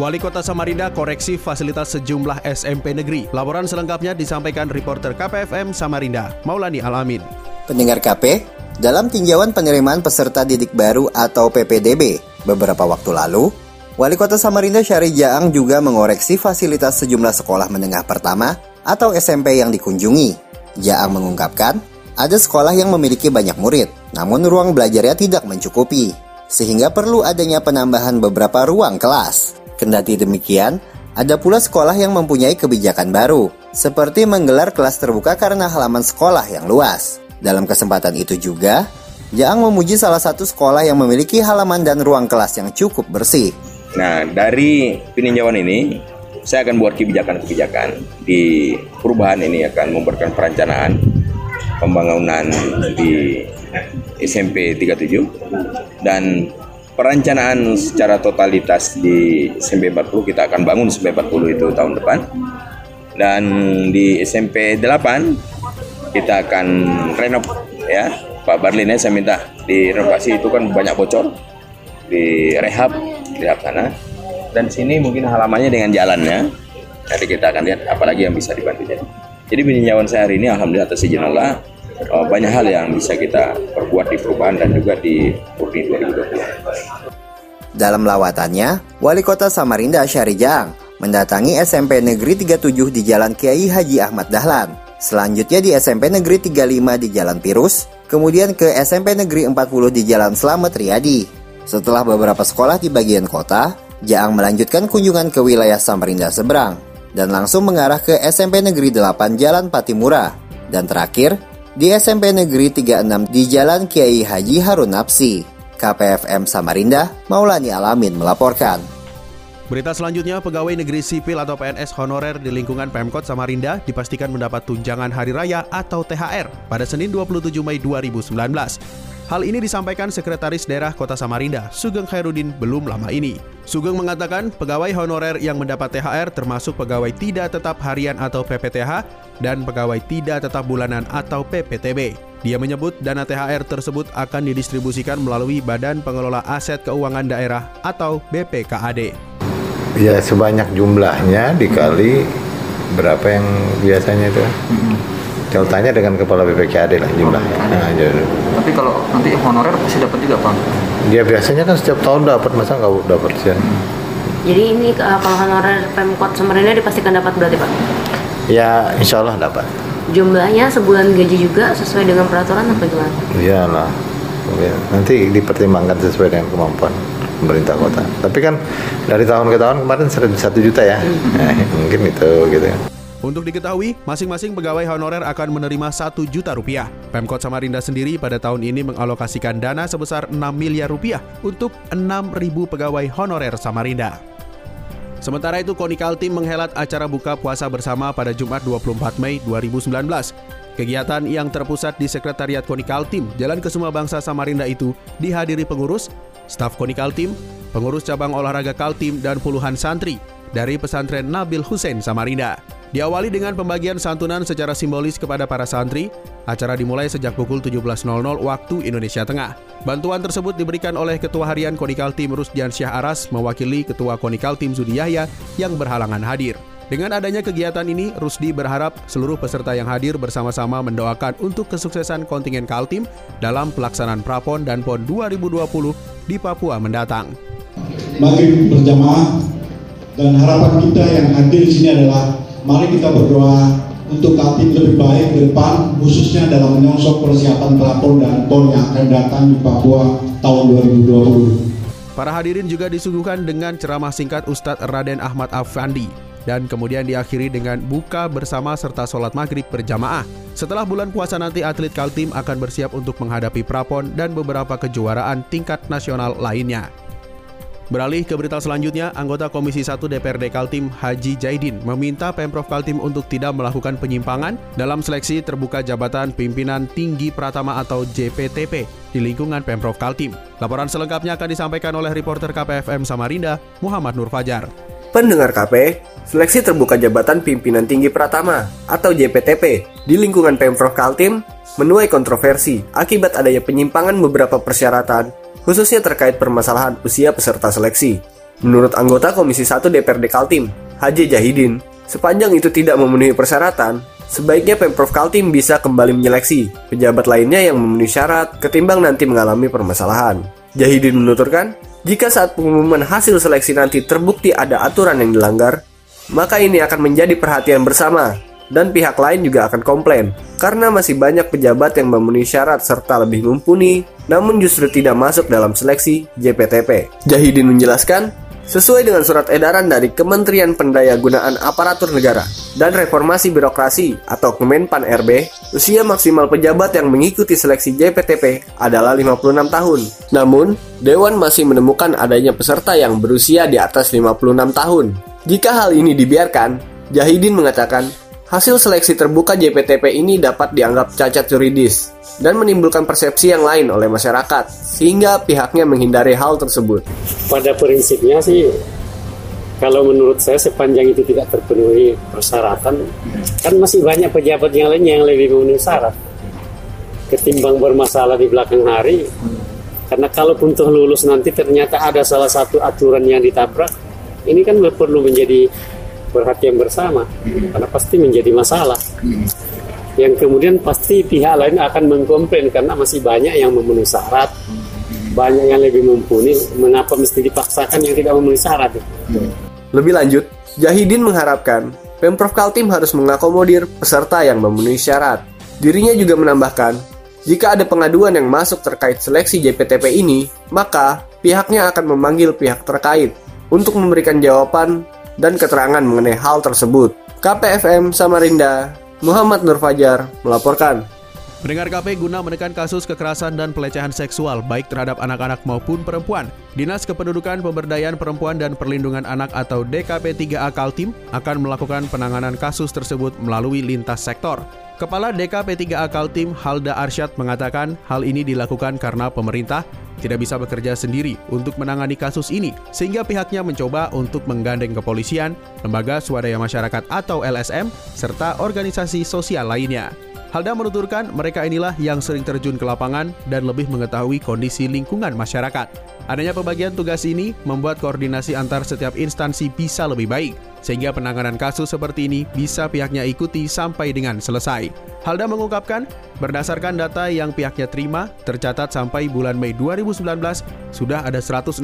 Wali Kota Samarinda koreksi fasilitas sejumlah SMP negeri. Laporan selengkapnya disampaikan reporter KPFM Samarinda, Maulani Alamin. Pendengar KP, dalam tinjauan penerimaan peserta didik baru atau PPDB beberapa waktu lalu, Wali Kota Samarinda Syari Jaang juga mengoreksi fasilitas sejumlah sekolah menengah pertama atau SMP yang dikunjungi. Jaang mengungkapkan, ada sekolah yang memiliki banyak murid, namun ruang belajarnya tidak mencukupi, sehingga perlu adanya penambahan beberapa ruang kelas. Kendati demikian, ada pula sekolah yang mempunyai kebijakan baru, seperti menggelar kelas terbuka karena halaman sekolah yang luas. Dalam kesempatan itu juga, Jaang memuji salah satu sekolah yang memiliki halaman dan ruang kelas yang cukup bersih. Nah, dari peninjauan ini, saya akan buat kebijakan-kebijakan di perubahan ini akan memberikan perencanaan pembangunan di SMP 37 dan perencanaan secara totalitas di SMP 40 kita akan bangun SMP 40 itu tahun depan. Dan di SMP 8 kita akan renov ya. Pak Barlin ya saya minta direnovasi itu kan banyak bocor di rehab di sana. Dan sini mungkin halamannya dengan jalannya nanti kita akan lihat apalagi yang bisa dibantu. Jadi jadi saya hari ini alhamdulillah atas izin Allah uh, banyak hal yang bisa kita perbuat di perubahan dan juga di Purni 2020. Dalam lawatannya, Wali Kota Samarinda Syarijang mendatangi SMP Negeri 37 di Jalan Kiai Haji Ahmad Dahlan. Selanjutnya di SMP Negeri 35 di Jalan Pirus, kemudian ke SMP Negeri 40 di Jalan Slamet Riyadi. Setelah beberapa sekolah di bagian kota, Jaang melanjutkan kunjungan ke wilayah Samarinda seberang dan langsung mengarah ke SMP Negeri 8 Jalan Patimura. Dan terakhir, di SMP Negeri 36 di Jalan Kiai Haji Harun Napsi. KPFM Samarinda, Maulani Alamin melaporkan. Berita selanjutnya, pegawai negeri sipil atau PNS honorer di lingkungan Pemkot Samarinda dipastikan mendapat tunjangan hari raya atau THR pada Senin 27 Mei 2019. Hal ini disampaikan Sekretaris Daerah Kota Samarinda, Sugeng Khairudin, belum lama ini. Sugeng mengatakan pegawai honorer yang mendapat THR termasuk pegawai tidak tetap harian atau PPTH dan pegawai tidak tetap bulanan atau PPTB. Dia menyebut dana THR tersebut akan didistribusikan melalui Badan Pengelola Aset Keuangan Daerah atau BPKAD. Ya sebanyak jumlahnya dikali berapa yang biasanya itu. Kalau tanya dengan kepala BPKAD lah jumlahnya. Nah, jadi. Tapi kalau nanti honorer pasti dapat juga Pak? Dia biasanya kan setiap tahun dapat, masa nggak dapat sih? Jadi ini uh, kalau honorer Pemkot Samarinda dipastikan dapat berarti Pak? Ya insya Allah dapat. Jumlahnya sebulan gaji juga sesuai dengan peraturan apa gimana? Iyalah. Ya, nanti dipertimbangkan sesuai dengan kemampuan pemerintah kota. Tapi kan dari tahun ke tahun kemarin satu juta ya, nah, mungkin itu gitu ya. Untuk diketahui, masing-masing pegawai honorer akan menerima 1 juta rupiah. Pemkot Samarinda sendiri pada tahun ini mengalokasikan dana sebesar 6 miliar rupiah untuk 6.000 pegawai honorer Samarinda. Sementara itu, Konikal Tim menghelat acara buka puasa bersama pada Jumat 24 Mei 2019. Kegiatan yang terpusat di Sekretariat Konikal Tim Jalan Kesuma Bangsa Samarinda itu dihadiri pengurus, staf Konikal Tim, pengurus cabang olahraga Kaltim, dan puluhan santri dari pesantren Nabil Hussein Samarinda. Diawali dengan pembagian santunan secara simbolis kepada para santri, acara dimulai sejak pukul 17.00 waktu Indonesia Tengah. Bantuan tersebut diberikan oleh Ketua Harian Konikal Tim Rusdian Syah Aras mewakili Ketua Konikal Tim Zudi Yahya yang berhalangan hadir. Dengan adanya kegiatan ini, Rusdi berharap seluruh peserta yang hadir bersama-sama mendoakan untuk kesuksesan kontingen Kaltim dalam pelaksanaan Prapon dan PON 2020 di Papua mendatang. Mari berjamaah dan harapan kita yang hadir di sini adalah mari kita berdoa untuk Kaltim lebih baik ke depan khususnya dalam menyongsong persiapan Prapon dan PON yang akan datang di Papua tahun 2020. Para hadirin juga disuguhkan dengan ceramah singkat Ustadz Raden Ahmad Afandi dan kemudian diakhiri dengan buka bersama serta sholat maghrib berjamaah. Setelah bulan puasa nanti atlet Kaltim akan bersiap untuk menghadapi prapon dan beberapa kejuaraan tingkat nasional lainnya. Beralih ke berita selanjutnya, anggota Komisi 1 DPRD Kaltim Haji Jaidin meminta Pemprov Kaltim untuk tidak melakukan penyimpangan dalam seleksi terbuka jabatan pimpinan tinggi Pratama atau JPTP di lingkungan Pemprov Kaltim. Laporan selengkapnya akan disampaikan oleh reporter KPFM Samarinda, Muhammad Nur Fajar. Pendengar KP, seleksi terbuka jabatan pimpinan tinggi Pratama atau JPTP di lingkungan Pemprov Kaltim menuai kontroversi akibat adanya penyimpangan beberapa persyaratan khususnya terkait permasalahan usia peserta seleksi. Menurut anggota Komisi 1 DPRD Kaltim, Haji Jahidin, sepanjang itu tidak memenuhi persyaratan, sebaiknya Pemprov Kaltim bisa kembali menyeleksi pejabat lainnya yang memenuhi syarat ketimbang nanti mengalami permasalahan. Jahidin menuturkan, jika saat pengumuman hasil seleksi nanti terbukti ada aturan yang dilanggar, maka ini akan menjadi perhatian bersama dan pihak lain juga akan komplain karena masih banyak pejabat yang memenuhi syarat serta lebih mumpuni namun justru tidak masuk dalam seleksi JPTP. Jahidin menjelaskan, sesuai dengan surat edaran dari Kementerian Pendayagunaan Aparatur Negara dan Reformasi Birokrasi atau Kemenpan RB, usia maksimal pejabat yang mengikuti seleksi JPTP adalah 56 tahun. Namun, Dewan masih menemukan adanya peserta yang berusia di atas 56 tahun. Jika hal ini dibiarkan, Jahidin mengatakan Hasil seleksi terbuka JPTP ini dapat dianggap cacat juridis dan menimbulkan persepsi yang lain oleh masyarakat, sehingga pihaknya menghindari hal tersebut. Pada prinsipnya sih, kalau menurut saya sepanjang itu tidak terpenuhi persyaratan, kan masih banyak pejabat yang lain yang lebih memenuhi syarat. Ketimbang bermasalah di belakang hari, karena kalaupun toh lulus nanti ternyata ada salah satu aturan yang ditabrak, ini kan perlu menjadi perhatian bersama karena pasti menjadi masalah. Yang kemudian pasti pihak lain akan mengkomplain karena masih banyak yang memenuhi syarat. Banyak yang lebih mumpuni. Mengapa mesti dipaksakan yang tidak memenuhi syarat? Lebih lanjut Jahidin mengharapkan Pemprov Kaltim harus mengakomodir peserta yang memenuhi syarat. Dirinya juga menambahkan jika ada pengaduan yang masuk terkait seleksi JPTP ini, maka pihaknya akan memanggil pihak terkait untuk memberikan jawaban dan keterangan mengenai hal tersebut. KPFM Samarinda, Muhammad Nur Fajar melaporkan. Pendengar KP guna menekan kasus kekerasan dan pelecehan seksual baik terhadap anak-anak maupun perempuan. Dinas Kependudukan Pemberdayaan Perempuan dan Perlindungan Anak atau DKP 3A Kaltim akan melakukan penanganan kasus tersebut melalui lintas sektor. Kepala DKP 3A Kaltim Halda Arsyad mengatakan hal ini dilakukan karena pemerintah tidak bisa bekerja sendiri untuk menangani kasus ini, sehingga pihaknya mencoba untuk menggandeng kepolisian, lembaga swadaya masyarakat atau LSM, serta organisasi sosial lainnya. Halda menuturkan mereka inilah yang sering terjun ke lapangan dan lebih mengetahui kondisi lingkungan masyarakat. Adanya pembagian tugas ini membuat koordinasi antar setiap instansi bisa lebih baik, sehingga penanganan kasus seperti ini bisa pihaknya ikuti sampai dengan selesai. Halda mengungkapkan, berdasarkan data yang pihaknya terima, tercatat sampai bulan Mei 2019 sudah ada 163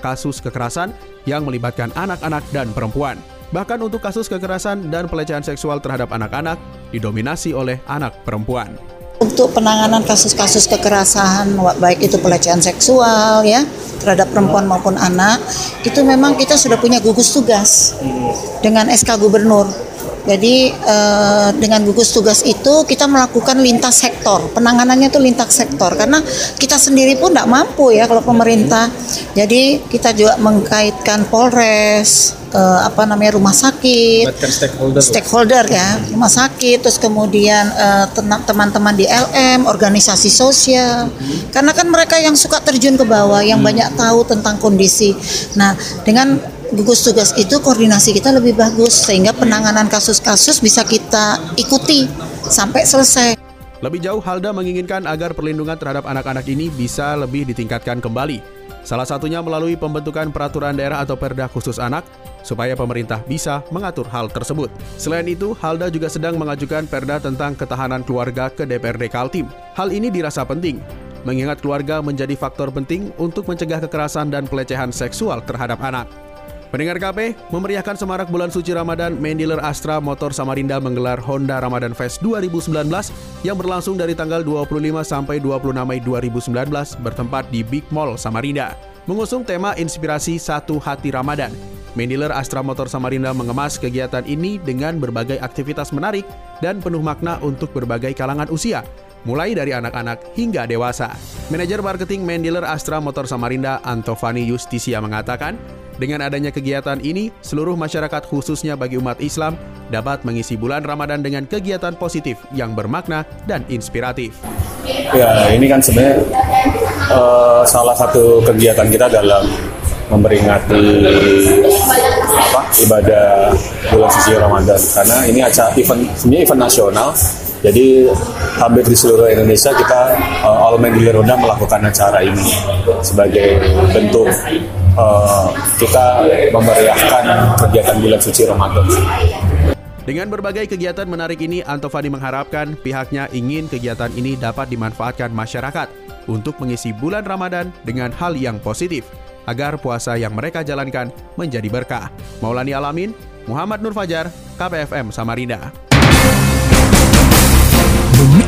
kasus kekerasan yang melibatkan anak-anak dan perempuan. Bahkan untuk kasus kekerasan dan pelecehan seksual terhadap anak-anak didominasi oleh anak perempuan. Untuk penanganan kasus-kasus kekerasan baik itu pelecehan seksual ya terhadap perempuan maupun anak itu memang kita sudah punya gugus tugas dengan SK gubernur jadi eh, dengan gugus tugas itu kita melakukan lintas sektor, penanganannya itu lintas sektor karena kita sendiri pun tidak mampu ya kalau pemerintah. Jadi kita juga mengkaitkan Polres, eh, apa namanya rumah sakit, stakeholder, stakeholder ya, rumah sakit, terus kemudian eh, teman-teman di LM, organisasi sosial, hmm. karena kan mereka yang suka terjun ke bawah, yang hmm. banyak tahu tentang kondisi. Nah dengan gugus tugas itu koordinasi kita lebih bagus sehingga penanganan kasus-kasus bisa kita ikuti sampai selesai. Lebih jauh, Halda menginginkan agar perlindungan terhadap anak-anak ini bisa lebih ditingkatkan kembali. Salah satunya melalui pembentukan peraturan daerah atau perda khusus anak, supaya pemerintah bisa mengatur hal tersebut. Selain itu, Halda juga sedang mengajukan perda tentang ketahanan keluarga ke DPRD Kaltim. Hal ini dirasa penting, mengingat keluarga menjadi faktor penting untuk mencegah kekerasan dan pelecehan seksual terhadap anak. Pendengar KP, memeriahkan semarak bulan suci Ramadan, main Astra Motor Samarinda menggelar Honda Ramadan Fest 2019 yang berlangsung dari tanggal 25 sampai 26 Mei 2019 bertempat di Big Mall Samarinda. Mengusung tema inspirasi satu hati Ramadan. main Astra Motor Samarinda mengemas kegiatan ini dengan berbagai aktivitas menarik dan penuh makna untuk berbagai kalangan usia, mulai dari anak-anak hingga dewasa. Manajer marketing main Astra Motor Samarinda, Antovani Justisia mengatakan, dengan adanya kegiatan ini, seluruh masyarakat khususnya bagi umat Islam dapat mengisi bulan Ramadan dengan kegiatan positif yang bermakna dan inspiratif. Ya, ini kan sebenarnya uh, salah satu kegiatan kita dalam memperingati apa ibadah bulan suci Ramadan karena ini acara event sebenarnya event nasional jadi hampir di seluruh Indonesia kita uh, All Men Honda melakukan acara ini sebagai bentuk uh, kita memeriahkan kegiatan bulan suci Ramadan. Dengan berbagai kegiatan menarik ini, Antovani mengharapkan pihaknya ingin kegiatan ini dapat dimanfaatkan masyarakat untuk mengisi bulan Ramadan dengan hal yang positif, agar puasa yang mereka jalankan menjadi berkah. Maulani Alamin, Muhammad Nur Fajar, KPFM Samarinda.